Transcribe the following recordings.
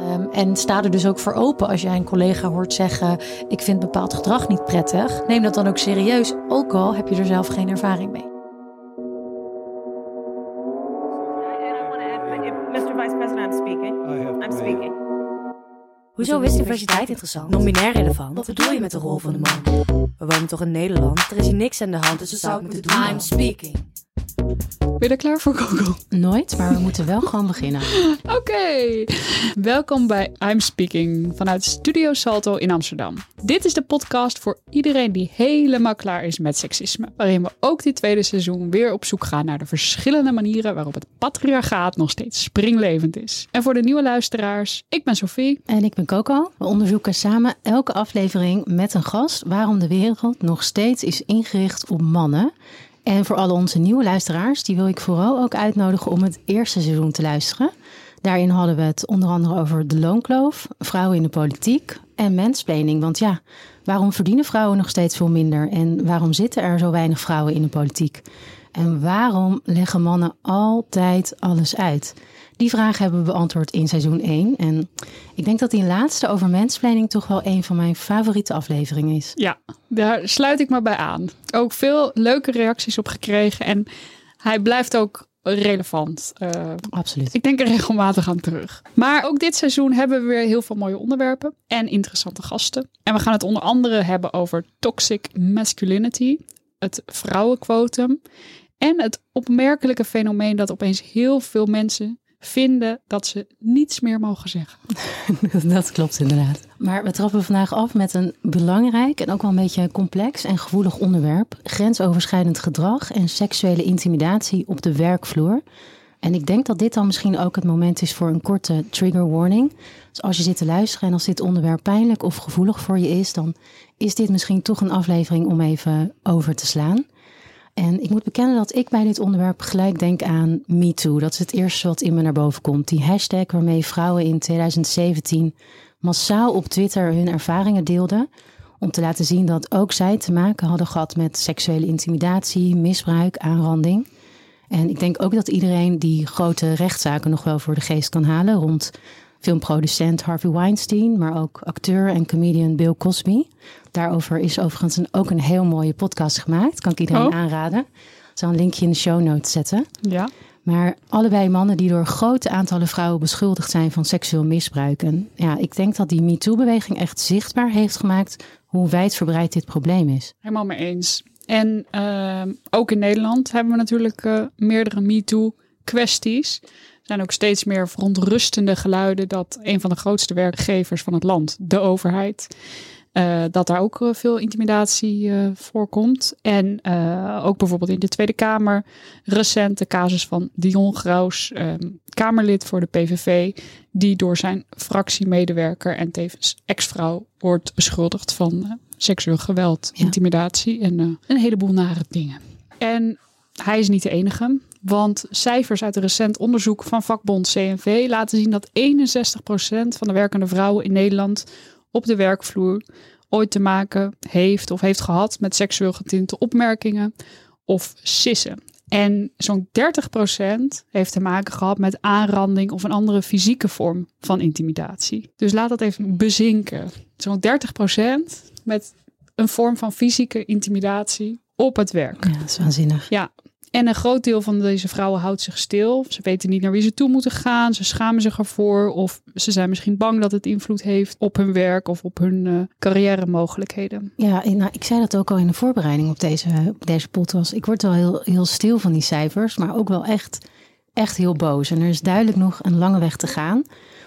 Um, en sta er dus ook voor open als jij een collega hoort zeggen: Ik vind bepaald gedrag niet prettig. Neem dat dan ook serieus, ook al heb je er zelf geen ervaring mee. Mr. Vice President, I'm speaking. I'm speaking. Hoezo is diversiteit interessant? Non-binair relevant? Wat bedoel je met de rol van de man? We wonen toch in Nederland? Er is hier niks aan de hand, dus we zou ik moeten doen. I'm speaking. Ben je er klaar voor, Coco? Nooit, maar we moeten wel gewoon beginnen. Oké. Welkom bij I'm Speaking vanuit Studio Salto in Amsterdam. Dit is de podcast voor iedereen die helemaal klaar is met seksisme. Waarin we ook dit tweede seizoen weer op zoek gaan naar de verschillende manieren waarop het patriarchaat nog steeds springlevend is. En voor de nieuwe luisteraars, ik ben Sophie. En ik ben Coco. We onderzoeken samen elke aflevering met een gast waarom de wereld nog steeds is ingericht op mannen. En voor alle onze nieuwe luisteraars, die wil ik vooral ook uitnodigen om het eerste seizoen te luisteren. Daarin hadden we het onder andere over de loonkloof, vrouwen in de politiek en mensplaining. Want ja, waarom verdienen vrouwen nog steeds veel minder? En waarom zitten er zo weinig vrouwen in de politiek? En waarom leggen mannen altijd alles uit? Die vraag hebben we beantwoord in seizoen 1. En ik denk dat die laatste over mensplanning toch wel een van mijn favoriete afleveringen is. Ja, daar sluit ik me bij aan. Ook veel leuke reacties op gekregen. En hij blijft ook relevant. Uh, Absoluut. Ik denk er regelmatig aan terug. Maar ook dit seizoen hebben we weer heel veel mooie onderwerpen en interessante gasten. En we gaan het onder andere hebben over toxic masculinity, het vrouwenquotum en het opmerkelijke fenomeen dat opeens heel veel mensen vinden dat ze niets meer mogen zeggen. dat klopt inderdaad. Maar we trappen vandaag af met een belangrijk en ook wel een beetje complex en gevoelig onderwerp: grensoverschrijdend gedrag en seksuele intimidatie op de werkvloer. En ik denk dat dit dan misschien ook het moment is voor een korte trigger warning. Dus als je zit te luisteren en als dit onderwerp pijnlijk of gevoelig voor je is, dan is dit misschien toch een aflevering om even over te slaan. En ik moet bekennen dat ik bij dit onderwerp gelijk denk aan MeToo. Dat is het eerste wat in me naar boven komt. Die hashtag waarmee vrouwen in 2017 massaal op Twitter hun ervaringen deelden. Om te laten zien dat ook zij te maken hadden gehad met seksuele intimidatie, misbruik, aanranding. En ik denk ook dat iedereen die grote rechtszaken nog wel voor de geest kan halen rond filmproducent Harvey Weinstein, maar ook acteur en comedian Bill Cosby. Daarover is overigens een, ook een heel mooie podcast gemaakt. Kan ik iedereen oh. aanraden. Ik zal een linkje in de show notes zetten. Ja. Maar allebei mannen die door grote aantallen vrouwen beschuldigd zijn van seksueel misbruik. En ja, ik denk dat die MeToo-beweging echt zichtbaar heeft gemaakt hoe wijdverbreid dit probleem is. Helemaal mee eens. En uh, ook in Nederland hebben we natuurlijk uh, meerdere MeToo-kwesties zijn ook steeds meer verontrustende geluiden dat een van de grootste werkgevers van het land, de overheid, uh, dat daar ook uh, veel intimidatie uh, voorkomt. En ook bijvoorbeeld in de Tweede Kamer recent de casus van Dion Graus, um, Kamerlid voor de PVV, die door zijn fractiemedewerker en tevens ex-vrouw wordt beschuldigd van seksueel geweld, ja. intimidatie en een heleboel nare dingen. En hij is niet de enige. Want cijfers uit een recent onderzoek van vakbond CNV laten zien dat 61% van de werkende vrouwen in Nederland op de werkvloer ooit te maken heeft of heeft gehad met seksueel getinte opmerkingen of sissen. En zo'n 30% heeft te maken gehad met aanranding of een andere fysieke vorm van intimidatie. Dus laat dat even bezinken. Zo'n 30% met een vorm van fysieke intimidatie op het werk. Ja, dat is waanzinnig. Ja, en een groot deel van deze vrouwen houdt zich stil. Ze weten niet naar wie ze toe moeten gaan. Ze schamen zich ervoor. Of ze zijn misschien bang dat het invloed heeft op hun werk of op hun uh, carrière mogelijkheden. Ja, nou, ik zei dat ook al in de voorbereiding op deze, op deze podcast. Ik word wel heel, heel stil van die cijfers, maar ook wel echt, echt heel boos. En er is duidelijk nog een lange weg te gaan.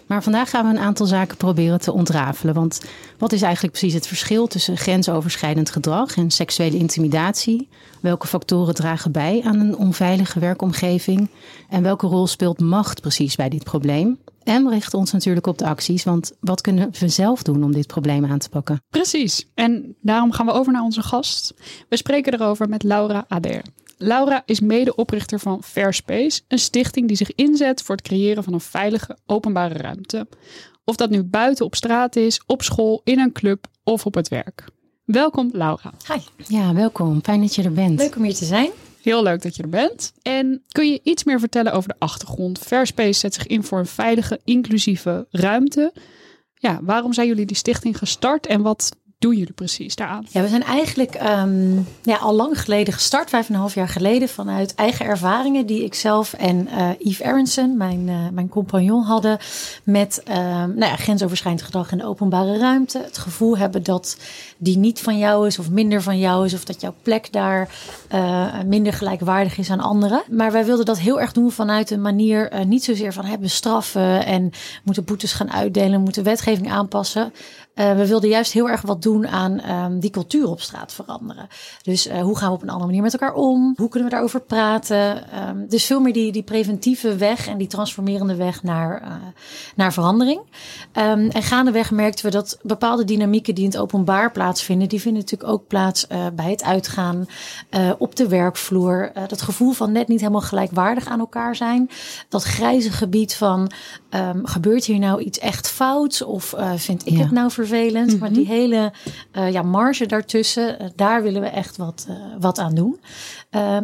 Maar vandaag gaan we een aantal zaken proberen te ontrafelen. Want wat is eigenlijk precies het verschil tussen grensoverschrijdend gedrag en seksuele intimidatie? Welke factoren dragen bij aan een onveilige werkomgeving? En welke rol speelt macht precies bij dit probleem? En we richten ons natuurlijk op de acties, want wat kunnen we zelf doen om dit probleem aan te pakken? Precies. En daarom gaan we over naar onze gast. We spreken erover met Laura Ader. Laura is medeoprichter van Fairspace, een stichting die zich inzet voor het creëren van een veilige openbare ruimte. Of dat nu buiten op straat is, op school, in een club of op het werk. Welkom Laura. Hi. Ja, welkom. Fijn dat je er bent. Leuk om hier te zijn. Heel leuk dat je er bent. En kun je iets meer vertellen over de achtergrond? Verspace zet zich in voor een veilige, inclusieve ruimte. Ja, waarom zijn jullie die stichting gestart en wat doen jullie precies daaraan? Ja, we zijn eigenlijk um, ja, al lang geleden gestart, vijf en een half jaar geleden, vanuit eigen ervaringen die ik zelf en uh, Yves Aronson, mijn, uh, mijn compagnon, hadden met um, nou ja, grensoverschrijdend gedrag in de openbare ruimte. Het gevoel hebben dat die niet van jou is of minder van jou is, of dat jouw plek daar uh, minder gelijkwaardig is aan anderen. Maar wij wilden dat heel erg doen vanuit een manier, niet zozeer van hebben straffen en moeten boetes gaan uitdelen, moeten wetgeving aanpassen. Uh, we wilden juist heel erg wat doen aan um, die cultuur op straat veranderen. Dus uh, hoe gaan we op een andere manier met elkaar om? Hoe kunnen we daarover praten? Um, dus veel meer die, die preventieve weg en die transformerende weg naar, uh, naar verandering. Um, en gaandeweg merkten we dat bepaalde dynamieken die in het openbaar plaatsvinden, die vinden natuurlijk ook plaats bij het uitgaan, op de werkvloer. dat gevoel van net niet helemaal gelijkwaardig aan elkaar zijn. Dat grijze gebied van gebeurt hier nou iets echt fouts? Of vind ik ja. het nou vervelend. Mm -hmm. Maar die hele uh, ja, marge daartussen, uh, daar willen we echt wat, uh, wat aan doen.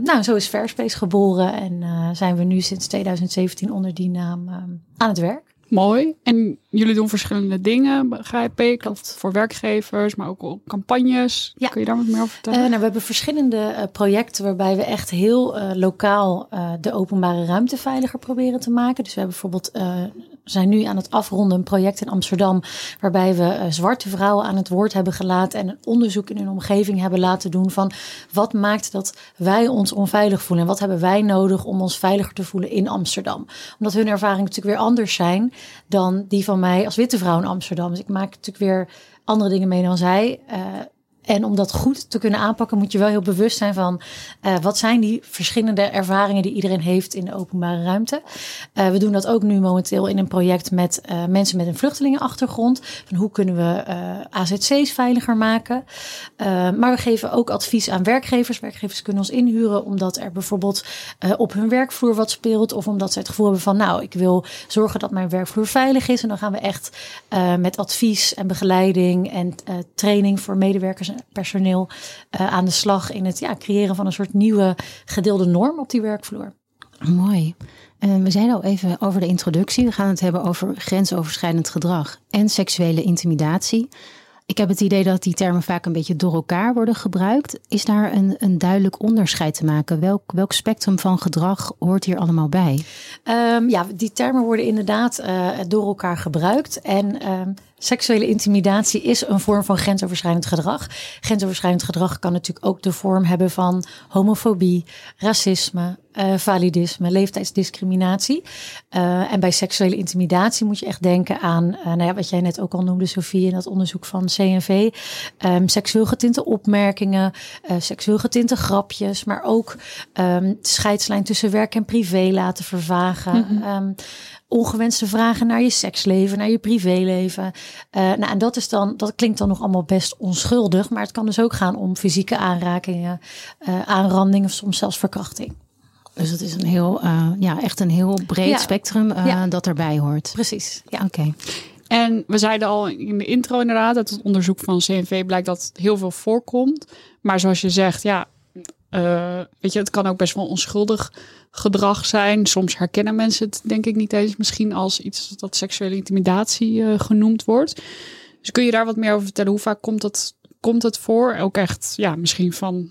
nou, zo is Verspace geboren en zijn we nu sinds 2017 onder die naam aan het werk. Mooi. En jullie doen verschillende dingen, begrijp ik. Klopt. Voor werkgevers, maar ook campagnes. Ja. Kun je daar wat meer over vertellen? Uh, nou, we hebben verschillende uh, projecten waarbij we echt heel uh, lokaal de openbare ruimte veiliger proberen te maken. Dus we hebben bijvoorbeeld zijn nu aan het afronden een project in Amsterdam. Waarbij we uh, zwarte vrouwen aan het woord hebben gelaten. En een onderzoek in hun omgeving hebben laten doen. Van wat maakt dat wij ons onveilig voelen. En wat hebben wij nodig om ons veiliger te voelen in Amsterdam. Omdat hun ervaringen natuurlijk weer anders zijn. Dan die van mij als witte vrouw in Amsterdam. Dus ik maak natuurlijk weer andere dingen mee dan zij. Uh, en om dat goed te kunnen aanpakken, moet je wel heel bewust zijn van uh, wat zijn die verschillende ervaringen die iedereen heeft in de openbare ruimte. Uh, we doen dat ook nu momenteel in een project met uh, mensen met een vluchtelingenachtergrond. Van hoe kunnen we AZC's veiliger maken. maar we geven ook advies aan werkgevers. Werkgevers kunnen ons inhuren omdat er bijvoorbeeld op hun werkvloer wat speelt. Of omdat ze het gevoel hebben van nou, ik wil zorgen dat mijn werkvloer veilig is. En dan gaan we echt met advies en begeleiding en training voor medewerkers personeel uh, aan de slag in het ja, creëren van een soort nieuwe gedeelde norm op die werkvloer. Mooi. Uh, we zijn al even over de introductie. We gaan het hebben over grensoverschrijdend gedrag en seksuele intimidatie. Ik heb het idee dat die termen vaak een beetje door elkaar worden gebruikt. Is daar een, een duidelijk onderscheid te maken? Welk, welk spectrum van gedrag hoort hier allemaal bij? Um, ja, die termen worden inderdaad uh, door elkaar gebruikt. En um, seksuele intimidatie is een vorm van grensoverschrijdend gedrag. Grensoverschrijdend gedrag kan natuurlijk ook de vorm hebben van homofobie, racisme, uh, validisme, leeftijdsdiscriminatie. Uh, en bij seksuele intimidatie moet je echt denken aan, uh, nou ja, wat jij net ook al noemde, Sofie, in dat onderzoek van CNV. Um, seksueel getinte opmerkingen, seksueel getinte grapjes, maar ook um, de scheidslijn tussen werk en privé laten vervagen. Mm -hmm. um, ongewenste vragen naar je seksleven, naar je privéleven. Uh, nou, en dat is dan, dat klinkt dan nog allemaal best onschuldig, maar het kan dus ook gaan om fysieke aanrakingen, uh, aanranding of soms zelfs verkrachting. Dus het is een heel, uh, ja, echt een heel breed ja. spectrum ja. dat erbij hoort. Precies. Ja, oké. Okay. En we zeiden al in de intro inderdaad, dat het onderzoek van CNV blijkt dat heel veel voorkomt. Maar zoals je zegt, ja, uh, weet je, het kan ook best wel onschuldig gedrag zijn. Soms herkennen mensen het denk ik niet eens misschien als iets dat seksuele intimidatie uh, genoemd wordt. Dus kun je daar wat meer over vertellen? Hoe vaak komt dat, komt het voor? Ook echt, ja, misschien van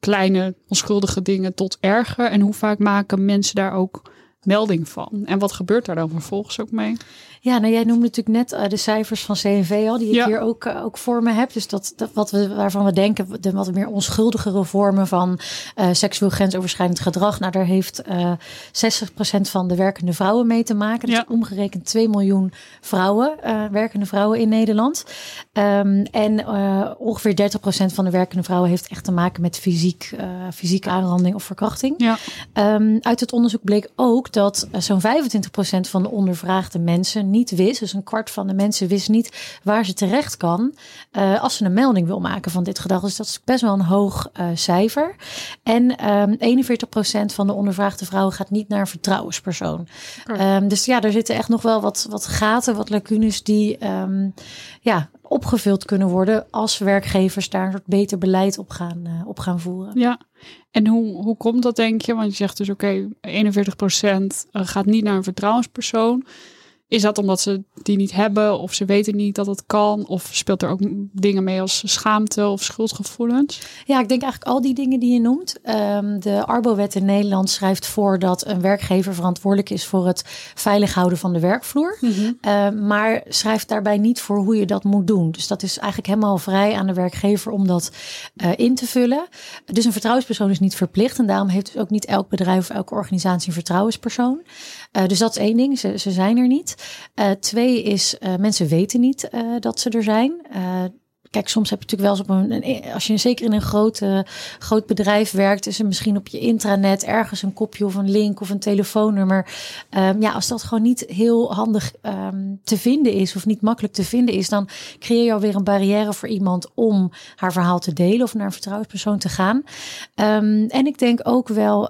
kleine onschuldige dingen tot erger. En hoe vaak maken mensen daar ook melding van? En wat gebeurt daar dan vervolgens ook mee? Ja, nou jij noemde natuurlijk net uh, de cijfers van CNV al, die ik ja. hier ook, uh, ook voor me heb. Dus dat, dat, wat we, waarvan we denken, de wat meer onschuldigere vormen van uh, seksueel grensoverschrijdend gedrag. Nou, daar heeft 60% van de werkende vrouwen mee te maken. Dus ja. omgerekend 2 miljoen vrouwen, werkende vrouwen in Nederland. Um, en ongeveer 30% van de werkende vrouwen heeft echt te maken met fysiek, fysieke aanranding of verkrachting. Ja. Um, uit het onderzoek bleek ook dat zo'n 25% van de ondervraagde mensen niet wist, dus een kwart van de mensen wist niet waar ze terecht kan uh, als ze een melding wil maken van dit gedrag. Dus dat is best wel een hoog uh, cijfer. En um, ehm, 41% van de ondervraagde vrouwen gaat niet naar een vertrouwenspersoon. Um, dus ja, er zitten echt nog wel wat, wat gaten, wat lacunes die um, ja, opgevuld kunnen worden als werkgevers daar een soort beter beleid op gaan, uh, op gaan voeren. Ja, en hoe, hoe komt dat denk je? Want je zegt dus oké, okay, 41% gaat niet naar een vertrouwenspersoon. Is dat omdat ze die niet hebben of ze weten niet dat het kan? Of speelt er ook dingen mee als schaamte of schuldgevoelens? Ja, ik denk eigenlijk al die dingen die je noemt. Um, de Arbowet in Nederland schrijft voor dat een werkgever verantwoordelijk is voor het veilig houden van de werkvloer. Mm -hmm. uh, maar schrijft daarbij niet voor hoe je dat moet doen. Dus dat is eigenlijk helemaal vrij aan de werkgever om dat uh, in te vullen. Dus een vertrouwenspersoon is niet verplicht. En daarom heeft dus ook niet elk bedrijf of elke organisatie een vertrouwenspersoon. Uh, dus dat is één ding, ze, ze zijn er niet. Uh, twee is, uh, mensen weten niet dat ze er zijn. Kijk, soms heb je natuurlijk wel eens op een. Als je zeker in een groot, uh, groot bedrijf werkt, is er misschien op je intranet ergens een kopje of een link of een telefoonnummer. Um, ja, als dat gewoon niet heel handig um, te vinden is of niet makkelijk te vinden is, dan creëer je alweer een barrière voor iemand om haar verhaal te delen of naar een vertrouwenspersoon te gaan. Um, en ik denk ook wel,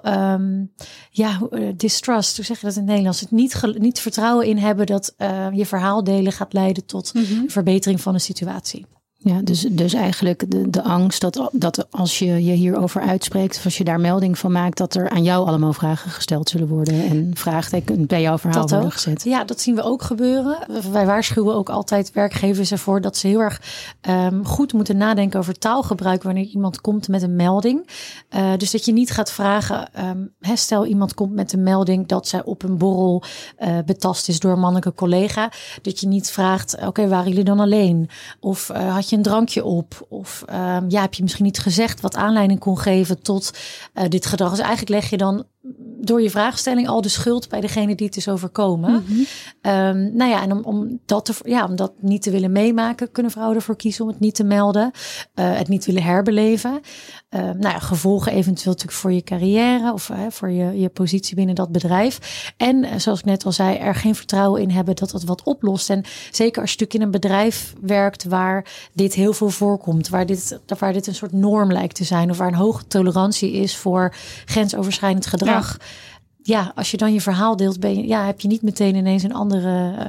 ja, uh, distrust, hoe zeg je dat in het Nederlands? Het niet, niet vertrouwen in hebben dat uh, je verhaal delen gaat leiden tot mm -hmm. verbetering van een situatie. Ja, dus, dus eigenlijk de, de angst dat, dat als je je hierover uitspreekt, of als je daar melding van maakt, dat er aan jou allemaal vragen gesteld zullen worden en vraagtekens bij jouw verhaal dat worden ook. gezet. Ja, dat zien we ook gebeuren. Wij waarschuwen ook altijd werkgevers ervoor dat ze heel erg um, goed moeten nadenken over taalgebruik wanneer iemand komt met een melding. Uh, dus dat je niet gaat vragen, um, hè, stel iemand komt met een melding dat zij op een borrel uh, betast is door een mannelijke collega, dat je niet vraagt, oké, okay, waren jullie dan alleen? Of uh, had je een drankje op? Of um, ja, heb je misschien niet gezegd wat aanleiding kon geven tot uh, dit gedrag? Dus eigenlijk leg je dan door je vraagstelling al de schuld bij degene die het is overkomen. Mm -hmm. um, nou ja, en om, om, dat te, ja, om dat niet te willen meemaken, kunnen vrouwen ervoor kiezen om het niet te melden, uh, het niet willen herbeleven. Uh, nou ja, gevolgen eventueel natuurlijk voor je carrière of uh, voor je, je positie binnen dat bedrijf. En zoals ik net al zei, er geen vertrouwen in hebben dat dat wat oplost. En zeker als je natuurlijk in een bedrijf werkt waar dit heel veel voorkomt, waar dit, waar dit een soort norm lijkt te zijn, of waar een hoge tolerantie is voor grensoverschrijdend gedrag. Ja. Ja, als je dan je verhaal deelt, ben je, ja, heb je niet meteen ineens een andere uh,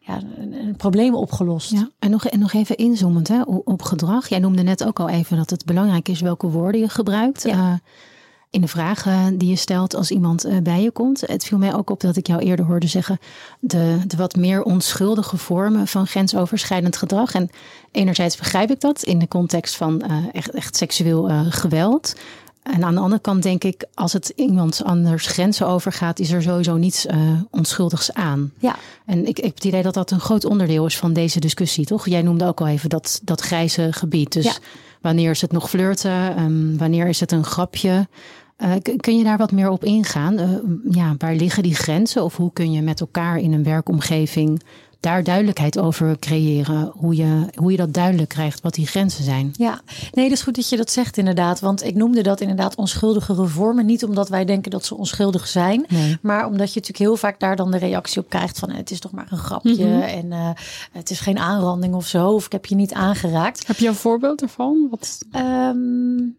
ja, een, een, probleem opgelost. Ja, en nog, en nog even inzoomend hè, op, gedrag. Jij noemde net ook al even dat het belangrijk is welke woorden je gebruikt. Ja. Uh, in de vragen die je stelt als iemand uh, bij je komt. Het viel mij ook op dat ik jou eerder hoorde zeggen... de, de wat meer onschuldige vormen van grensoverschrijdend gedrag. En enerzijds begrijp ik dat in de context van uh, echt, echt seksueel uh, geweld... En aan de andere kant denk ik, als het iemand anders grenzen overgaat, is er sowieso niets uh, onschuldigs aan. Ja. En ik, ik heb het idee dat dat een groot onderdeel is van deze discussie, toch? Jij noemde ook al even dat, dat grijze gebied. Dus ja. wanneer is het nog flirten? Um, wanneer is het een grapje? Uh, kun je daar wat meer op ingaan? Uh, ja, waar liggen die grenzen? Of hoe kun je met elkaar in een werkomgeving daar duidelijkheid over creëren. Hoe je, hoe je dat duidelijk krijgt, wat die grenzen zijn. Ja, nee, dat is goed dat je dat zegt inderdaad. Want ik noemde dat inderdaad onschuldige vormen. Niet omdat wij denken dat ze onschuldig zijn. Nee. Maar omdat je natuurlijk heel vaak daar dan de reactie op krijgt van het is toch maar een grapje. Mm -hmm. En uh, het is geen aanranding of zo. Of ik heb je niet aangeraakt. Heb je een voorbeeld ervan? Wat... Um,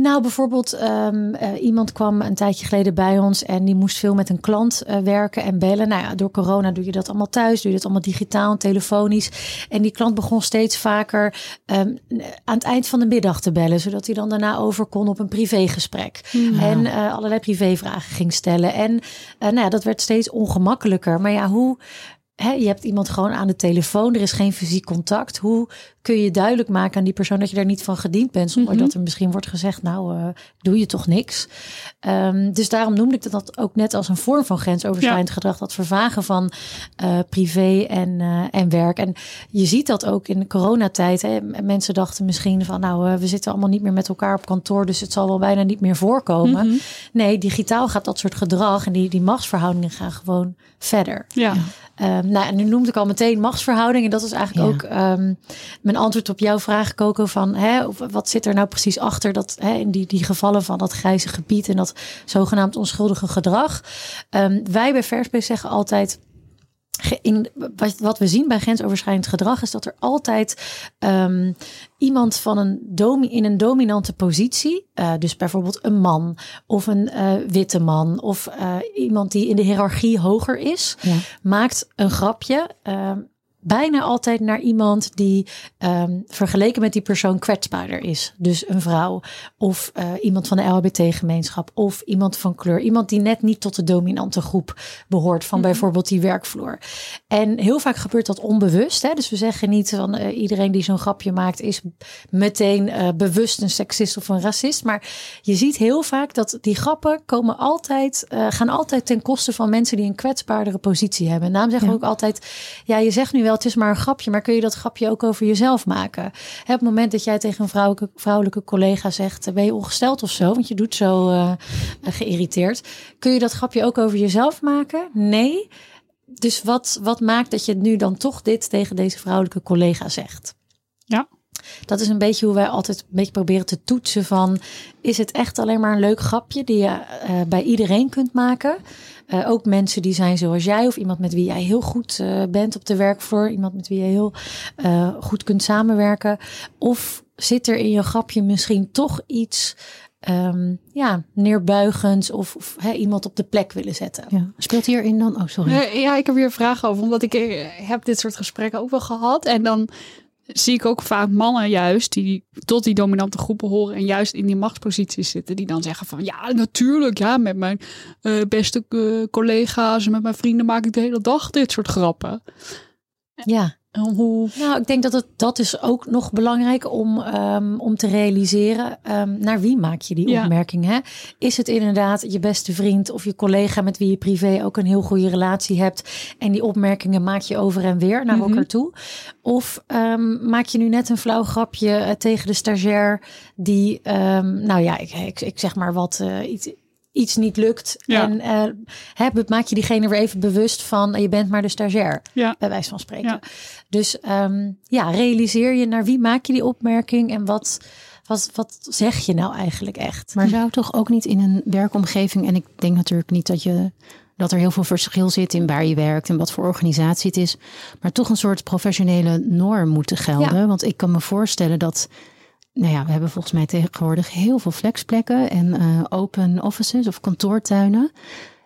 nou, bijvoorbeeld um, uh, iemand kwam een tijdje geleden bij ons en die moest veel met een klant uh, werken en bellen. Nou ja, door corona doe je dat allemaal thuis, doe je dat allemaal digitaal en telefonisch. En die klant begon steeds vaker um, aan het eind van de middag te bellen, zodat hij dan daarna over kon op een privégesprek. Ja. En uh, allerlei privévragen ging stellen. En nou ja, dat werd steeds ongemakkelijker. Maar ja, hoe He, je hebt iemand gewoon aan de telefoon, er is geen fysiek contact. Hoe kun je duidelijk maken aan die persoon dat je daar niet van gediend bent, zonder mm -hmm. dat er misschien wordt gezegd, nou, uh, doe je toch niks. Um, dus daarom noemde ik dat ook net als een vorm van grensoverschrijdend ja. gedrag, dat vervagen van uh, privé en, uh, en werk. En je ziet dat ook in de coronatijd. Hè. Mensen dachten misschien van, nou, we zitten allemaal niet meer met elkaar op kantoor, dus het zal wel bijna niet meer voorkomen. Mm -hmm. Nee, digitaal gaat dat soort gedrag en die, die machtsverhoudingen gaan gewoon verder. Ja. Um, nou, en nu noemde ik al meteen machtsverhouding. En dat is eigenlijk ja. ook um, mijn antwoord op jouw vraag, Coco. Van hè, wat zit er nou precies achter dat, hè, in die, die gevallen van dat grijze gebied en dat zogenaamd onschuldige gedrag? Um, wij bij Verspace zeggen altijd. in, wat, we zien bij grensoverschrijdend gedrag is dat er altijd um, iemand van een domi, in een dominante positie, uh, dus bijvoorbeeld een man of een uh, witte man of uh, iemand die in de hiërarchie hoger is, ja. maakt een grapje. Bijna altijd naar iemand die um, vergeleken met die persoon kwetsbaarder is. Dus een vrouw of uh, iemand van de LHBT-gemeenschap of iemand van kleur. Iemand die net niet tot de dominante groep behoort van mm -hmm. bijvoorbeeld die werkvloer. En heel vaak gebeurt dat onbewust. Hè? Dus we zeggen niet van uh, iedereen die zo'n grapje maakt is meteen uh, bewust een seksist of een racist. Maar je ziet heel vaak dat die grappen komen altijd, gaan altijd ten koste van mensen die een kwetsbaardere positie hebben. En daarom zeggen ja. we ook altijd, ja je zegt nu wel het is maar een grapje, maar kun je dat grapje ook over jezelf maken? Hè, op het moment dat jij tegen een vrouwelijke, vrouwelijke collega zegt, ben je ongesteld of zo, want je doet zo uh, geïrriteerd. Kun je dat grapje ook over jezelf maken? Nee. Dus wat, wat maakt dat je nu dan toch dit tegen deze vrouwelijke collega zegt? Ja. Dat is een beetje hoe wij altijd een beetje proberen te toetsen van... is het echt alleen maar een leuk grapje die je uh, bij iedereen kunt maken? Uh, ook mensen die zijn zoals jij of iemand met wie jij heel goed uh, bent op de werkvloer. Iemand met wie je heel uh, goed kunt samenwerken. Of zit er in je grapje misschien toch iets um, ja, neerbuigends of, iemand op de plek willen zetten. Ja. Speelt hierin dan? Oh, sorry. Ja, ik heb hier vragen over, omdat ik heb dit soort gesprekken ook wel gehad. En dan zie ik ook vaak mannen juist die tot die dominante groepen horen en juist in die machtsposities zitten, die dan zeggen van ja, natuurlijk, ja, met mijn uh, beste uh, collega's en met mijn vrienden maak ik de hele dag dit soort grappen. Ja. Hoe... Nou, ik denk dat het, dat is ook nog belangrijk om, um, om te realiseren. Um, naar wie maak je die ja. opmerking? Hè? Is het inderdaad je beste vriend of je collega met wie je privé ook een heel goede relatie hebt? En die opmerkingen maak je over en weer naar mm -hmm. elkaar toe? Of um, maak je nu net een flauw grapje uh, tegen de stagiair die, nou ja, ik, ik, ik zeg maar wat, uh, iets, iets niet lukt. Ja. En uh, heb, maak je diegene weer even bewust van je bent maar de stagiair. Ja. Bij wijze van spreken. Ja. Dus um, ja, realiseer je naar wie maak je die opmerking en wat, wat, wat zeg je nou eigenlijk echt? Maar zou toch ook niet in een werkomgeving, en ik denk natuurlijk niet dat je dat er heel veel verschil zit in waar je werkt en wat voor organisatie het is, maar toch een soort professionele norm moeten gelden. Ja. Want ik kan me voorstellen dat nou ja, we hebben volgens mij tegenwoordig heel veel flexplekken en uh, open offices of kantoortuinen.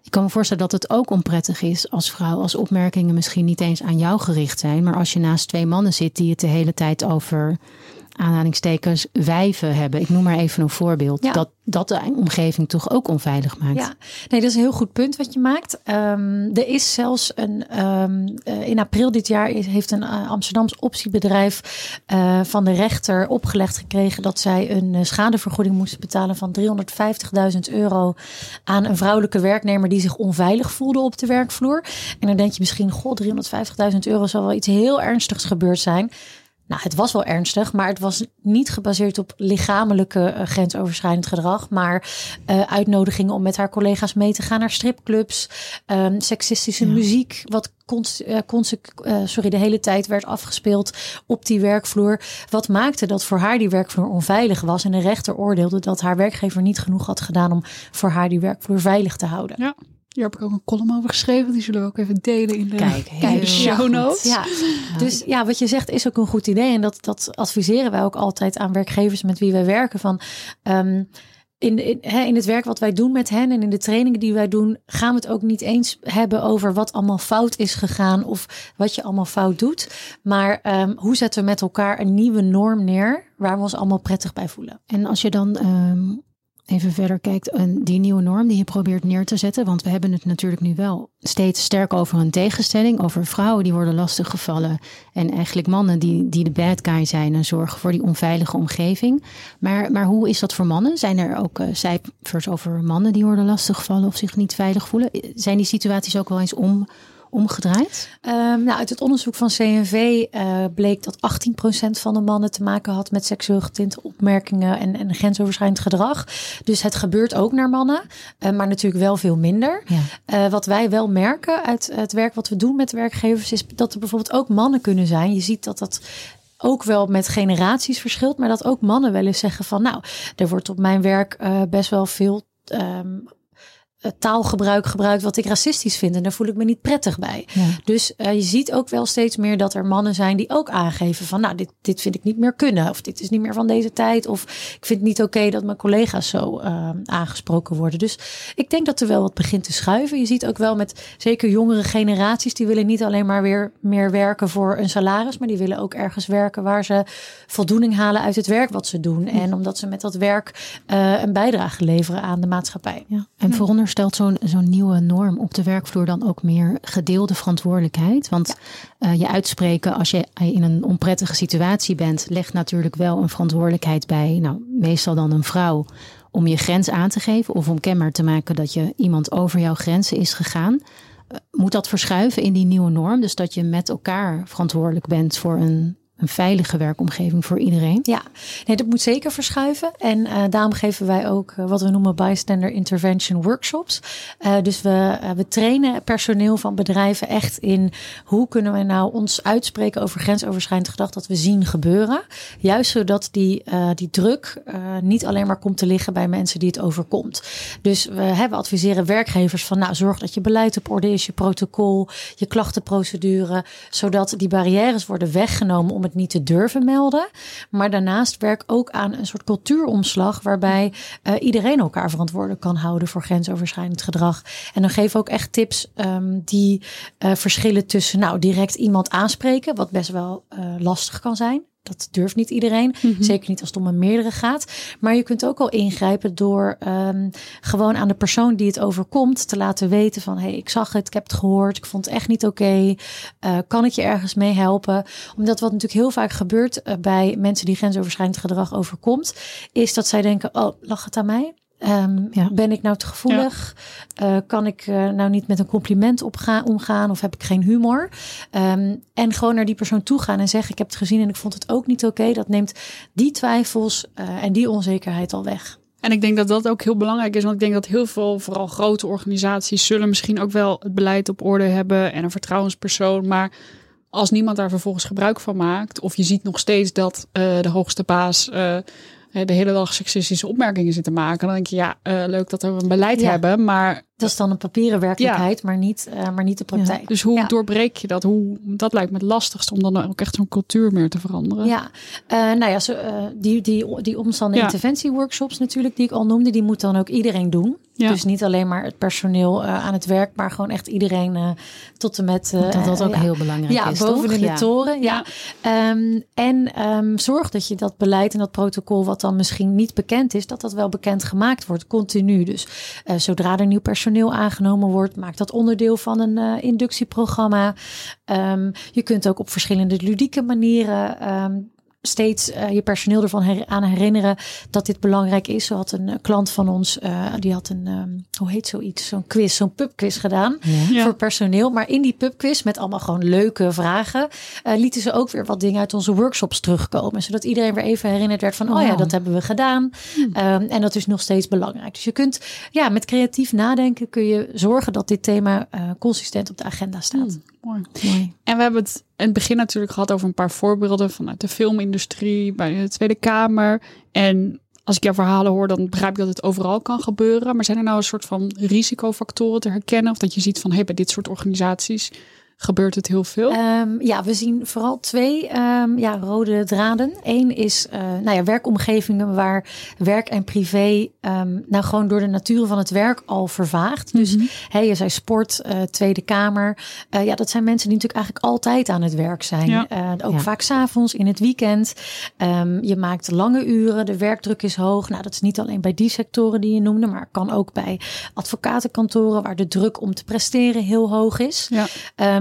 Ik kan me voorstellen dat het ook onprettig is als vrouw, als opmerkingen misschien niet eens aan jou gericht zijn, maar als je naast twee mannen zit die het de hele tijd over aanhalingstekens wijven hebben. Ik noem maar even een voorbeeld. Ja. Dat, dat de omgeving toch ook onveilig maakt. Ja, nee, dat is een heel goed punt wat je maakt. Um, er is zelfs een, um, uh, in april dit jaar heeft een uh, Amsterdams optiebedrijf uh, van de rechter opgelegd gekregen dat zij een schadevergoeding moesten betalen van 350.000 euro aan een vrouwelijke werknemer die zich onveilig voelde op de werkvloer. En dan denk je misschien, god, 350.000 euro zal wel iets heel ernstigs gebeurd zijn. Nou, het was wel ernstig, maar het was niet gebaseerd op lichamelijke uh, grensoverschrijdend gedrag, maar uh, uitnodigingen om met haar collega's mee te gaan naar stripclubs, um, seksistische ja. muziek, wat uh, sorry, de hele tijd werd afgespeeld op die werkvloer. Wat maakte dat voor haar die werkvloer onveilig was en de rechter oordeelde dat haar werkgever niet genoeg had gedaan om voor haar die werkvloer veilig te houden. Ja. Hier heb ik ook een column over geschreven. Die zullen we ook even delen in de, Kijk, in de show notes. Ja. Dus ja, wat je zegt is ook een goed idee. En dat, dat adviseren wij ook altijd aan werkgevers met wie wij werken. Van, um, in, in, in het werk wat wij doen met hen en in de trainingen die wij doen, gaan we het ook niet eens hebben over wat allemaal fout is gegaan of wat je allemaal fout doet. Maar um, hoe zetten we met elkaar een nieuwe norm neer waar we ons allemaal prettig bij voelen? En als je dan um even verder kijkt, die nieuwe norm die je probeert neer te zetten. Want we hebben het natuurlijk nu wel steeds sterk over een tegenstelling. Over vrouwen die worden lastiggevallen. En eigenlijk mannen die, die de bad guy zijn en zorgen voor die onveilige omgeving. Maar, maar hoe is dat voor mannen? Zijn er ook uh, cijfers over mannen die worden lastiggevallen of zich niet veilig voelen? Zijn die situaties ook wel eens om, omgedraaid? Um, nou, uit het onderzoek van CNV uh, bleek dat 18% van de mannen te maken had met seksueel getinte opmerkingen en, en grensoverschrijdend gedrag. Dus het gebeurt ook naar mannen, uh, maar natuurlijk wel veel minder. Ja. Uh, wat wij wel merken uit het werk wat we doen met werkgevers is dat er bijvoorbeeld ook mannen kunnen zijn. Je ziet dat dat ook wel met generaties verschilt, maar dat ook mannen wel eens zeggen van nou, er wordt op mijn werk best wel veel um, taalgebruik gebruikt wat ik racistisch vind. En daar voel ik me niet prettig bij. Dus je ziet ook wel steeds meer dat er mannen zijn die ook aangeven van nou, dit, dit vind ik niet meer kunnen. Of dit is niet meer van deze tijd. Of ik vind het niet oké dat mijn collega's zo aangesproken worden. Dus ik denk dat er wel wat begint te schuiven. Je ziet ook wel met zeker jongere generaties, die willen niet alleen maar weer meer werken voor een salaris, maar die willen ook ergens werken waar ze voldoening halen uit het werk wat ze doen. En omdat ze met dat werk uh, een bijdrage leveren aan de maatschappij. Ja. En veronderstelt zo'n zo'n nieuwe norm op de werkvloer dan ook meer gedeelde verantwoordelijkheid? Want uh, je uitspreken als je in een onprettige situatie bent, legt natuurlijk wel een verantwoordelijkheid bij, nou, meestal dan een vrouw om je grens aan te geven of om kenbaar te maken dat je iemand over jouw grenzen is gegaan. Eh, moet dat verschuiven in die nieuwe norm? Dus dat je met elkaar verantwoordelijk bent voor een een veilige werkomgeving voor iedereen. Ja, nee, dat moet zeker verschuiven. En uh, daarom geven wij ook uh, wat we noemen bystander intervention workshops. Uh, dus we, we trainen personeel van bedrijven echt in hoe kunnen we nou ons uitspreken over grensoverschrijdend gedrag dat we zien gebeuren. Juist zodat die, die druk niet alleen maar komt te liggen bij mensen die het overkomt. Dus we hebben adviseren werkgevers van nou zorg dat je beleid op orde is, je protocol, je klachtenprocedure, zodat die barrières worden weggenomen om het niet te durven melden. Maar daarnaast werk ook aan een soort cultuuromslag waarbij uh, iedereen elkaar verantwoordelijk kan houden voor grensoverschrijdend gedrag. En dan we ook echt tips um, die uh, verschillen tussen nou direct iemand aanspreken, wat best wel uh, lastig kan zijn dat durft niet iedereen. Mhm. Zeker niet als het om een meerdere gaat. Maar je kunt ook al ingrijpen door um, gewoon aan de persoon die het overkomt te laten weten van hé, hey, ik zag het, ik heb het gehoord, ik vond het echt niet oké. Okay. Uh, kan ik je ergens mee helpen? Omdat wat natuurlijk heel vaak gebeurt uh, bij mensen die grensoverschrijdend gedrag overkomt, is dat zij denken: oh, lag het aan mij? Um, ja. Ben ik nou te gevoelig? Ja. Uh, kan ik uh, nou niet met een compliment opgaan, omgaan of heb ik geen humor? Um, en gewoon naar die persoon toe gaan en zeggen: Ik heb het gezien en ik vond het ook niet oké. Okay. Dat neemt die twijfels uh, en die onzekerheid al weg. En ik denk dat dat ook heel belangrijk is, want ik denk dat heel veel, vooral grote organisaties, zullen misschien ook wel het beleid op orde hebben en een vertrouwenspersoon. Maar als niemand daar vervolgens gebruik van maakt, of je ziet nog steeds dat de hoogste baas de hele dag seksistische opmerkingen zitten maken. Dan denk je, ja, uh, leuk dat we een beleid ja. hebben, maar... Dat is dan een papieren werkelijkheid, ja. maar, niet, uh, maar niet de praktijk. Ja. Dus hoe doorbreek je dat? Hoe, dat lijkt me het lastigste om dan ook echt zo'n cultuur meer te veranderen. Ja, uh, nou ja, zo, die, die, die omstand- en interventieworkshops natuurlijk, die ik al noemde, die moet dan ook iedereen doen. Ja. Dus niet alleen maar het personeel uh, aan het werk, maar gewoon echt iedereen uh, tot en met. Uh, dat dat ook heel belangrijk ja, is. Boven toch? in de toren. Ja. Um, en um, zorg dat je dat beleid en dat protocol, wat dan misschien niet bekend is, dat dat wel bekend gemaakt wordt, continu. Dus zodra er nieuw personeel aangenomen wordt, maak dat onderdeel van een inductieprogramma. Um, je kunt ook op verschillende ludieke manieren steeds uh, je personeel ervan her aan herinneren dat dit belangrijk is. Zo had een uh, klant van ons, uh, die had een, um, hoe heet zoiets, zo'n quiz, zo'n pubquiz gedaan ja. voor personeel. Maar in die pubquiz met allemaal gewoon leuke vragen, lieten ze ook weer wat dingen uit onze workshops terugkomen. Zodat iedereen weer even herinnerd werd van, oh, oh ja, dat hebben we gedaan. Hm. Um, en dat is nog steeds belangrijk. Dus je kunt, ja, met creatief nadenken kun je zorgen dat dit thema consistent op de agenda staat. Hm. Mooi. En we hebben het in het begin natuurlijk gehad over een paar voorbeelden vanuit de filmindustrie, bij de Tweede Kamer. En als ik jouw verhalen hoor, dan begrijp ik dat het overal kan gebeuren. Maar zijn er nou een soort van risicofactoren te herkennen? Of dat je ziet van, hé, bij dit soort organisaties Gebeurt het heel veel? Um, ja, we zien vooral twee um, ja, rode draden. Eén is uh, nou ja, werkomgevingen waar werk en privé um, nou gewoon door de natuur van het werk al vervaagt. Mm -hmm. Dus hey, je zei sport, uh, Tweede Kamer. Uh, ja, dat zijn mensen die natuurlijk eigenlijk altijd aan het werk zijn. Ja. ook ja. vaak s'avonds, in het weekend. je maakt lange uren, de werkdruk is hoog. Nou, dat is niet alleen bij die sectoren die je noemde, maar kan ook bij advocatenkantoren waar de druk om te presteren heel hoog is. Ja.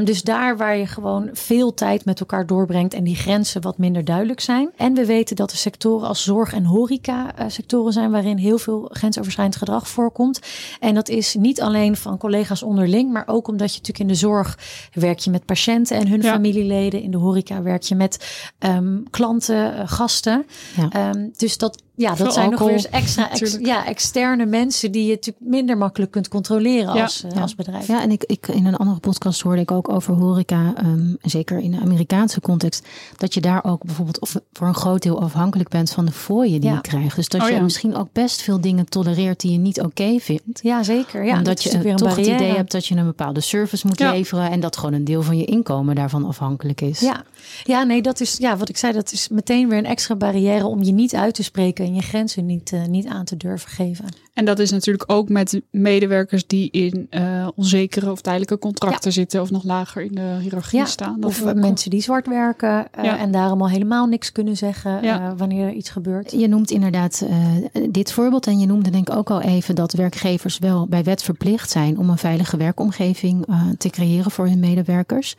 Dus daar waar je gewoon veel tijd met elkaar doorbrengt en die grenzen wat minder duidelijk zijn. En we weten dat er sectoren als zorg en horeca uh, sectoren zijn waarin heel veel grensoverschrijdend gedrag voorkomt. En dat is niet alleen van collega's onderling, maar ook omdat je natuurlijk in de zorg werk je met patiënten en hun ja. familieleden. In de horeca werk je met um, klanten, uh, gasten. Ja. Um, dus dat ja, Veel dat zijn alcohol, nog weer eens extra ex- ja, externe mensen die je natuurlijk minder makkelijk kunt controleren Ja. als, eh, Ja. als bedrijf. Ja, en ik, ik, in een andere podcast hoorde ik ook over horeca, ehm, en zeker in de Amerikaanse context, dat je daar ook bijvoorbeeld of voor een groot deel afhankelijk bent van de fooien die Ja. je krijgt. Dus dat Oh je ja. misschien ook best veel dingen tolereert die je niet oké vindt. Ja, zeker. Ja, dat omdat je weer toch een het idee hebt dat je een bepaalde service moet Ja. leveren en dat gewoon een deel van je inkomen daarvan afhankelijk is. Ja. ja, nee, dat is ja, wat ik zei, dat is meteen weer een extra barrière om je niet uit te spreken en je grenzen niet, eh, niet aan te durven geven. En dat is natuurlijk ook met medewerkers die in eh, onzekere of tijdelijke contracten zitten of nog lager in de hiërarchie Ja, staan. Dat Of ook- mensen die zwart werken eh, Ja. en daarom al helemaal niks kunnen zeggen Ja. eh, wanneer er iets gebeurt. Je noemt inderdaad eh, dit voorbeeld en je noemde denk ik ook al even dat werkgevers wel bij wet verplicht zijn om een veilige werkomgeving eh, te creëren voor hun medewerkers.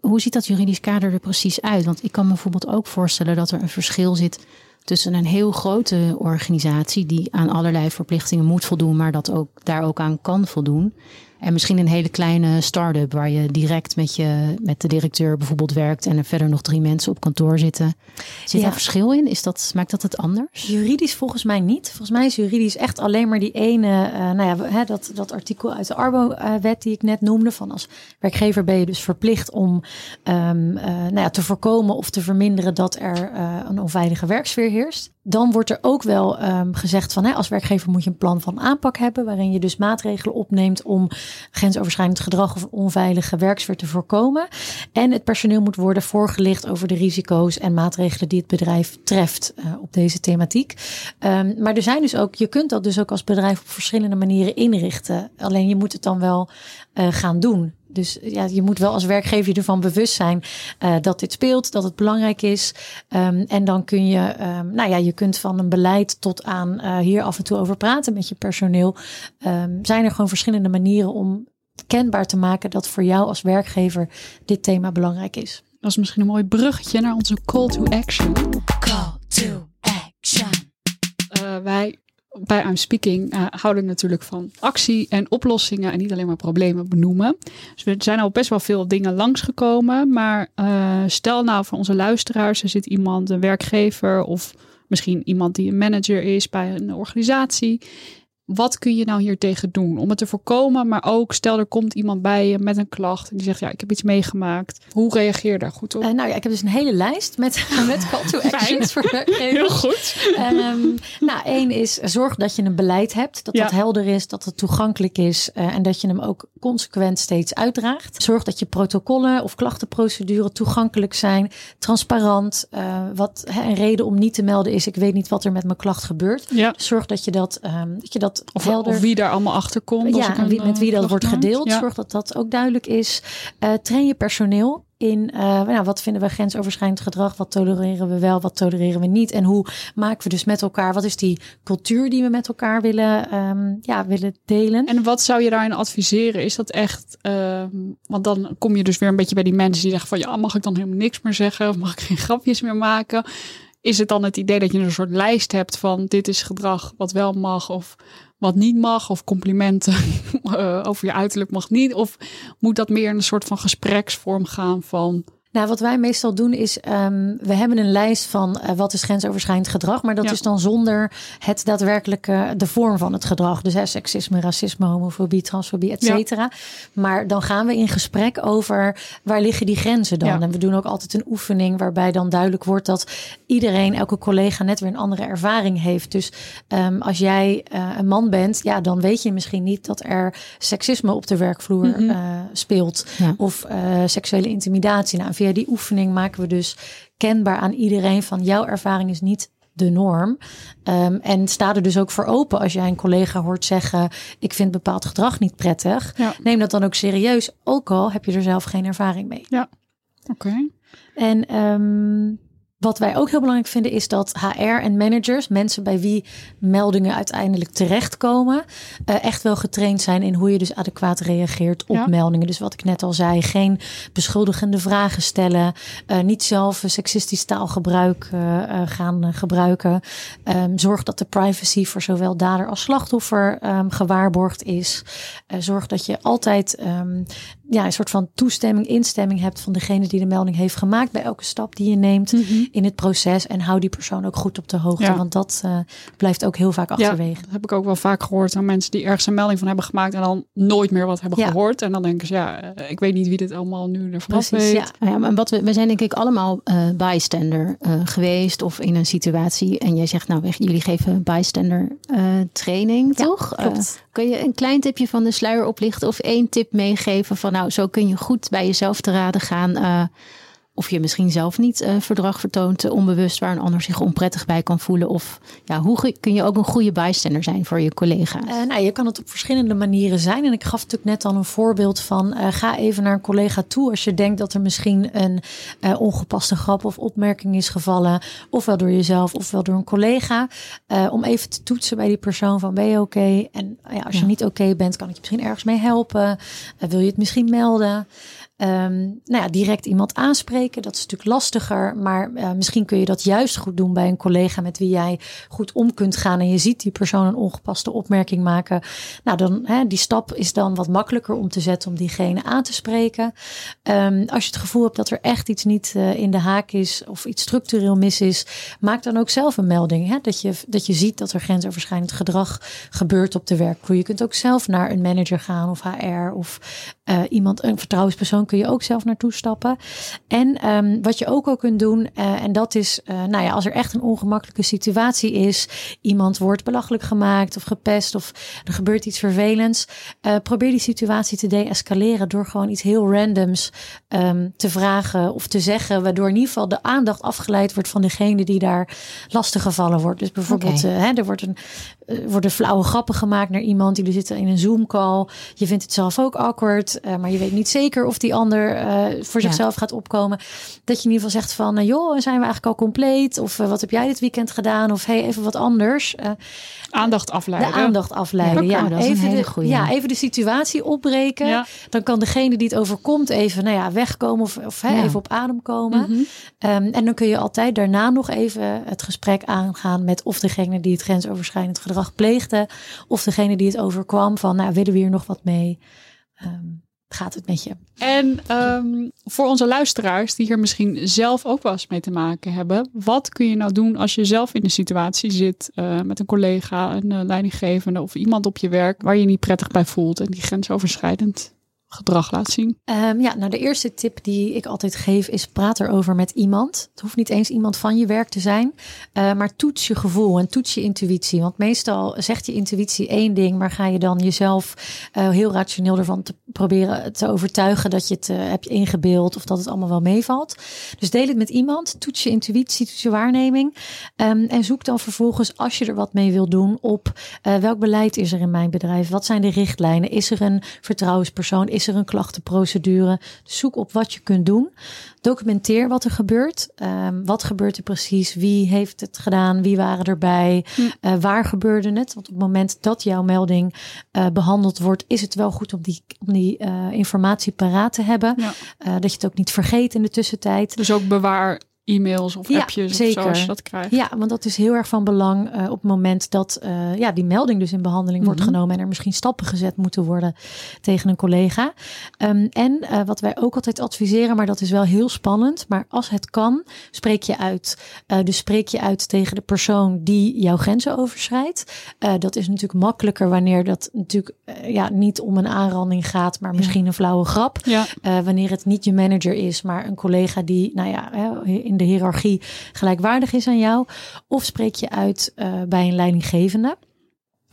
Hoe ziet dat juridisch kader er precies uit? Want ik kan me bijvoorbeeld ook voorstellen dat er een verschil zit tussen een heel grote organisatie die aan allerlei verplichtingen moet voldoen, maar dat ook daar ook aan kan voldoen. En misschien een hele kleine start-up waar je direct met, je, met de directeur bijvoorbeeld werkt en er verder nog drie mensen op kantoor zitten. Zit Ja. daar verschil in? Is dat, maakt dat het anders? Juridisch volgens mij niet. Volgens mij is juridisch echt alleen maar die ene, eh, nou ja, hè, dat, dat artikel uit de Arbo-wet die ik net noemde. Van als werkgever ben je dus verplicht om ehm, eh, nou ja, te voorkomen of te verminderen dat er eh, een onveilige werksfeer heerst. Dan wordt er ook wel ehm, gezegd van hè, als werkgever moet je een plan van aanpak hebben. Waarin je dus maatregelen opneemt om grensoverschrijdend gedrag of onveilige werksfeer te voorkomen. En het personeel moet worden voorgelicht over de risico's en maatregelen die het bedrijf treft eh, op deze thematiek. Ehm, maar er zijn dus ook, je kunt dat dus ook als bedrijf op verschillende manieren inrichten. Alleen je moet het dan wel eh, gaan doen. Dus ja, je moet wel als werkgever je ervan bewust zijn eh, dat dit speelt, dat het belangrijk is. Ehm, en dan kun je, ehm, nou ja, je kunt van een beleid tot aan eh, hier af en toe over praten met je personeel. Ehm, zijn er gewoon verschillende manieren om kenbaar te maken dat voor jou als werkgever dit thema belangrijk is. Dat is misschien een mooi bruggetje naar onze call to action. Call to action. Eh, wij bij I'm Speaking eh, houden natuurlijk van actie en oplossingen en niet alleen maar problemen benoemen. Dus er zijn al best wel veel dingen langsgekomen. Maar eh, stel nou voor onze luisteraars, er zit iemand, een werkgever of misschien iemand die een manager is bij een organisatie. Wat kun je nou hier tegen doen om het te voorkomen? Maar ook stel er komt iemand bij je met een klacht en die zegt ja ik heb iets meegemaakt. Hoe reageer je daar goed op? Eh, nou ja, ik heb dus een hele lijst met, met call to actions voor werkgevers. Heel goed. Ehm, nou, één is zorg dat je een beleid hebt, dat Ja. dat helder is, dat het toegankelijk is eh, en dat je hem ook consequent steeds uitdraagt. Zorg dat je protocollen of klachtenprocedure toegankelijk zijn, transparant. Eh, wat hè, een reden om niet te melden is, ik weet niet wat er met mijn klacht gebeurt. Ja. Zorg dat je dat, ehm, dat, je dat Of, helder of wie daar allemaal achter komt. ja, en wie, met wie eh, dat wordt gedeeld. Ja. Zorg dat dat ook duidelijk is. Eh, train je personeel in eh, nou, wat vinden we grensoverschrijdend gedrag? Wat tolereren we wel? Wat tolereren we niet? En hoe maken we dus met elkaar? Wat is die cultuur die we met elkaar willen, ehm, ja, willen delen? En wat zou je daarin adviseren? Is dat echt, ehm, want dan kom je dus weer een beetje bij die mensen die zeggen van ja, mag ik dan helemaal niks meer zeggen? Of mag ik geen grapjes meer maken? Is het dan het idee dat je een soort lijst hebt van dit is gedrag wat wel mag of wat niet mag? Of complimenten eh, over je uiterlijk mag niet? Of moet dat meer in een soort van gespreksvorm gaan van Nou, wat wij meestal doen is, ehm, we hebben een lijst van eh, wat is grensoverschrijdend gedrag, maar dat Ja. is dan zonder het daadwerkelijke, de vorm van het gedrag. Dus hè, seksisme, racisme, homofobie, transfobie, et Ja. cetera. Maar dan gaan we in gesprek over waar liggen die grenzen dan. Ja. En we doen ook altijd een oefening waarbij dan duidelijk wordt dat iedereen, elke collega net weer een andere ervaring heeft. Dus ehm, als jij eh, een man bent, ja, dan weet je misschien niet dat er seksisme op de werkvloer Mhm. eh, speelt. Ja. Of eh, seksuele intimidatie. Nou, via die oefening maken we dus kenbaar aan iedereen van jouw ervaring is niet de norm. Ehm, en sta er dus ook voor open als jij een collega hoort zeggen: Ik vind bepaald gedrag niet prettig. Ja. Neem dat dan ook serieus, ook al heb je er zelf geen ervaring mee. oké, En ehm, wat wij ook heel belangrijk vinden is dat HR en managers, mensen bij wie meldingen uiteindelijk terechtkomen, eh, echt wel getraind zijn in hoe je dus adequaat reageert op Ja. meldingen. Dus wat ik net al zei, geen beschuldigende vragen stellen, eh, niet zelf seksistisch taalgebruik eh, gaan gebruiken. Ehm, zorg dat de privacy voor zowel dader als slachtoffer ehm, gewaarborgd is. Zorg dat je altijd ehm, ja, een soort van toestemming, instemming hebt van degene die de melding heeft gemaakt bij elke stap die je neemt Mhm. in het proces. En hou die persoon ook goed op de hoogte, Ja. want dat eh, blijft ook heel vaak achterwege. Dat heb ik ook wel vaak gehoord van mensen die ergens een melding van hebben gemaakt en dan nooit meer wat hebben Ja. gehoord. En dan denken ze, ja, eh, ik weet niet wie dit allemaal nu ervan Precies, weet. ja. Nou ja, maar wat we, we zijn denk ik allemaal eh, bystander eh, geweest of in een situatie. En jij zegt nou, weg, jullie geven bystander eh, training, Ja, toch? klopt. Kun je een klein tipje van de sluier oplichten of één tip meegeven van nou, zo kun je goed bij jezelf te raden gaan. Of je misschien zelf niet eh, verdrag vertoont, eh, onbewust waar een ander zich onprettig bij kan voelen. Of ja, hoe kun je ook een goede bystander zijn voor je collega's? Eh, nou, je kan het op verschillende manieren zijn. En ik gaf natuurlijk net al een voorbeeld van ga even naar een collega toe als je denkt dat er misschien een ongepaste grap of opmerking is gevallen. Ofwel door jezelf ofwel door een collega. Om even te toetsen bij die persoon van ben je oké? En ja, als je Ja. niet oké bent, kan ik je misschien ergens mee helpen. Wil je het misschien melden? Ehm, nou ja, direct iemand aanspreken, dat is natuurlijk lastiger. Maar eh, misschien kun je dat juist goed doen bij een collega met wie jij goed om kunt gaan. En je ziet die persoon een ongepaste opmerking maken. Nou, dan hè, die stap is dan wat makkelijker om te zetten om diegene aan te spreken. Ehm, als je het gevoel hebt dat er echt iets niet eh, in de haak is of iets structureel mis is, maak dan ook zelf een melding. Hè? Dat, je, dat je ziet dat er grensoverschrijdend gedrag gebeurt op de werkvloer. Je kunt ook zelf naar een manager gaan of HR of eh, iemand, een vertrouwenspersoon kun je ook zelf naartoe stappen. En ehm, wat je ook al kunt doen, eh, en dat is, eh, nou ja, als er echt een ongemakkelijke situatie is, iemand wordt belachelijk gemaakt of gepest of er gebeurt iets vervelends, eh, probeer die situatie te de-escaleren door gewoon iets heel randoms ehm, te vragen of te zeggen, waardoor in ieder geval de aandacht afgeleid wordt van degene die daar lastig gevallen wordt. Dus bijvoorbeeld, hè, er wordt een, eh, worden flauwe grappen gemaakt naar iemand die er zit in een Zoom call. Je vindt het zelf ook awkward, eh, maar je weet niet zeker of die ander eh, voor Ja. zichzelf gaat opkomen. Dat je in ieder geval zegt van, eh, joh, zijn we eigenlijk al compleet? Of wat heb jij dit weekend gedaan? Of hey, even wat anders. Aandacht afleiden. de aandacht afleiden. Ja, Ja, oké, dat is een even, de, goeie. ja, even de situatie opbreken. Ja. Dan kan degene die het overkomt even nou ja, wegkomen of, of even op adem komen. Mhm. Ehm, en dan kun je altijd daarna nog even het gesprek aangaan met of degene die het grensoverschrijdend gedrag pleegde, of degene die het overkwam van, nou willen we hier nog wat mee? Ehm, gaat het met je? En ehm, voor onze luisteraars die hier misschien zelf ook wel eens mee te maken hebben. Wat kun je nou doen als je zelf in een situatie zit eh, met een collega, een eh, leidinggevende of iemand op je werk waar je je niet prettig bij voelt en die grensoverschrijdend gedrag laat zien? Ehm, ja, nou de eerste tip die ik altijd geef is praat erover met iemand. Het hoeft niet eens iemand van je werk te zijn, eh, maar toets je gevoel en toets je intuïtie. Want meestal zegt je intuïtie één ding, maar ga je dan jezelf eh, heel rationeel ervan te proberen te overtuigen dat je het eh, hebt ingebeeld of dat het allemaal wel meevalt. Dus deel het met iemand, toets je intuïtie, toets je waarneming Ehm, en zoek dan vervolgens als je er wat mee wil doen op eh, welk beleid is er in mijn bedrijf? Wat zijn de richtlijnen? Is er een vertrouwenspersoon? Is er een klachtenprocedure? Zoek op wat je kunt doen. Documenteer wat er gebeurt. Ehm, wat gebeurt er precies? Wie heeft het gedaan? Wie waren erbij? Eh, waar gebeurde het? Want op het moment dat jouw melding eh, behandeld wordt, is het wel goed om die, om die eh, informatie paraat te hebben. Ja. Eh, dat je het ook niet vergeet in de tussentijd. Dus ook bewaar e-mails of Ja, appjes of zeker. zo als je dat krijgt. Ja, want dat is heel erg van belang eh, op het moment dat eh, ja, die melding dus in behandeling wordt Mhm. genomen en er misschien stappen gezet moeten worden tegen een collega. Ehm, en eh, wat wij ook altijd adviseren, maar dat is wel heel spannend, maar als het kan, spreek je uit. Dus spreek je uit tegen de persoon die jouw grenzen overschrijdt. Dat is natuurlijk makkelijker wanneer dat natuurlijk ja, niet om een aanranding gaat, maar misschien een flauwe grap. Ja, wanneer het niet je manager is, maar een collega die, nou ja, hè, de hiërarchie gelijkwaardig is aan jou. Of spreek je uit eh, bij een leidinggevende.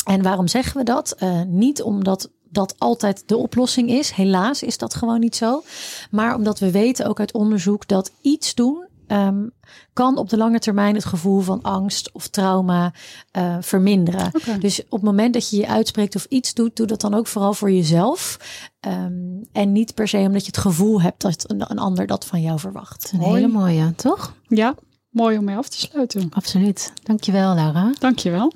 En waarom zeggen we dat? Eh, niet omdat dat altijd de oplossing is. Helaas is dat gewoon niet zo. Maar omdat we weten ook uit onderzoek dat iets doen ehm, kan op de lange termijn het gevoel van angst of trauma eh, verminderen. Dus op het moment dat je je uitspreekt of iets doet, doe dat dan ook vooral voor jezelf. Ehm, en niet per se omdat je het gevoel hebt dat een, een ander dat van jou verwacht. Een hele mooie, toch? ja, mooi om mee af te sluiten. Absoluut. Dankjewel, Laura. Dankjewel.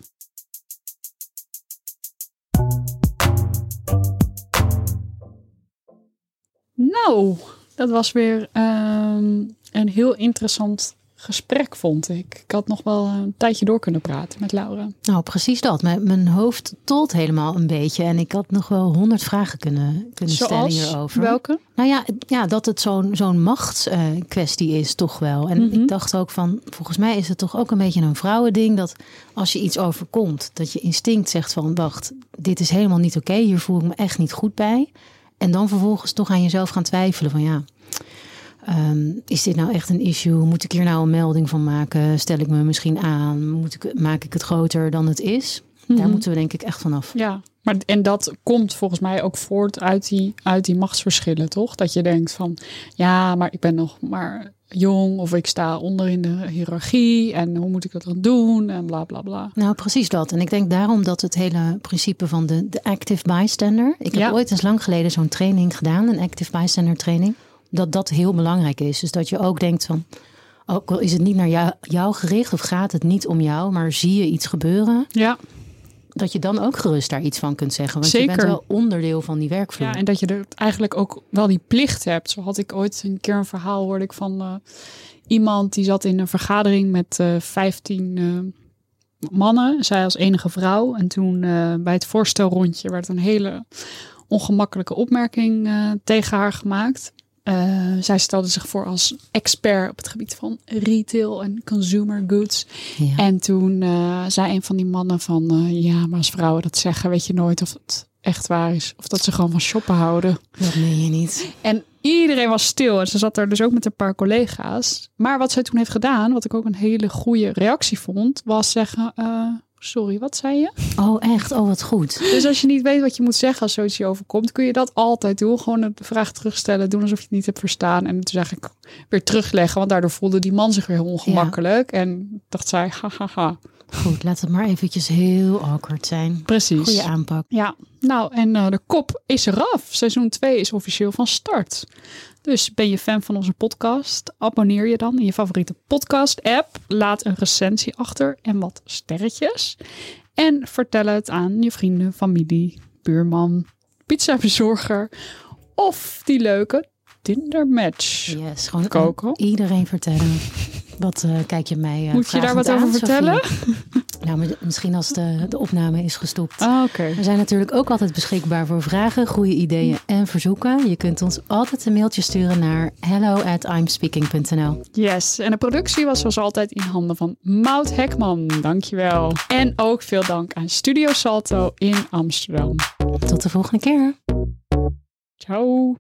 Nou, dat was weer ehm, een heel interessant gesprek, vond ik. Ik had nog wel een tijdje door kunnen praten met Laura. Nou, precies dat. Mijn, mijn hoofd tolt helemaal een beetje. En ik had nog wel honderd vragen kunnen, kunnen stellen hierover. welke? Nou ja, ja dat het zo'n zo'n machtskwestie is, toch wel. En Mhm. ik dacht ook van, volgens mij is het toch ook een beetje een vrouwending... dat als je iets overkomt, dat je instinct zegt van... wacht, dit is helemaal niet oké, hier voel ik me echt niet goed bij. En dan vervolgens toch aan jezelf gaan twijfelen van ja... Ehm, is dit nou echt een issue? Moet ik hier nou een melding van maken? Stel ik me misschien aan? Moet ik, maak ik het groter dan het is? Daar Mhm. moeten we denk ik echt vanaf. Ja, maar en dat komt volgens mij ook voort uit die, uit die machtsverschillen, toch? Dat je denkt van, ja, maar ik ben nog maar jong of ik sta onder in de hiërarchie en hoe moet ik dat dan doen en bla bla bla. Nou, precies dat. En ik denk daarom dat het hele principe van de, de active bystander. Ik heb Ja. ooit eens lang geleden zo'n training gedaan, een active bystander training. Dat dat heel belangrijk is. Dus dat je ook denkt van. Ook al is het niet naar jou, jou gericht of gaat het niet om jou, maar zie je iets gebeuren, Ja, dat je dan ook gerust daar iets van kunt zeggen. Want Zeker. je bent wel onderdeel van die werkvloer. ja, en dat je er eigenlijk ook wel die plicht hebt. Zo had ik ooit een keer een verhaal, hoorde ik van eh, iemand die zat in een vergadering met eh 15 eh, mannen, zij als enige vrouw. En toen bij het voorstelrondje werd een hele ongemakkelijke opmerking tegen haar gemaakt. Eh, zij stelde zich voor als expert op het gebied van retail en consumer goods. Ja. En toen eh, zei een van die mannen van, eh, ja, maar als vrouwen dat zeggen, weet je nooit of het echt waar is. Of dat ze gewoon van shoppen houden. Dat meen je niet. En iedereen was stil. En ze zat er dus ook met een paar collega's. Maar wat zij toen heeft gedaan, wat ik ook een hele goede reactie vond, was zeggen, eh, sorry, wat zei je? Oh, echt? Oh, wat goed. Dus als je niet weet wat je moet zeggen als zoiets je overkomt, kun je dat altijd doen. Gewoon de vraag terugstellen, doen alsof je het niet hebt verstaan. En toen zeg ik weer terugleggen, want daardoor voelde die man zich weer heel ongemakkelijk. En dacht zij, hahaha. Goed, laat het maar eventjes heel awkward zijn. Precies. Goeie aanpak. Ja, nou en eh, de kop is eraf. Seizoen 2 is officieel van start. Dus ben je fan van onze podcast? Abonneer je dan in je favoriete podcast-app. Laat een recensie achter en wat sterretjes. En vertel het aan je vrienden, familie, buurman, pizzabezorger of die leuke Tinder match. Yes, gewoon iedereen vertellen. Wat eh, kijk je mij eh, Moet je daar wat over aan, vertellen? Nou, misschien als de, de opname is gestopt. Ah. We zijn natuurlijk ook altijd beschikbaar voor vragen, goede ideeën en verzoeken. Je kunt ons altijd een mailtje sturen naar hello at imspeaking.nl. Yes, en de productie was zoals altijd in handen van Maud Hekman. Dankjewel. En ook veel dank aan Studio Salto in Amsterdam. Tot de volgende keer. Ciao.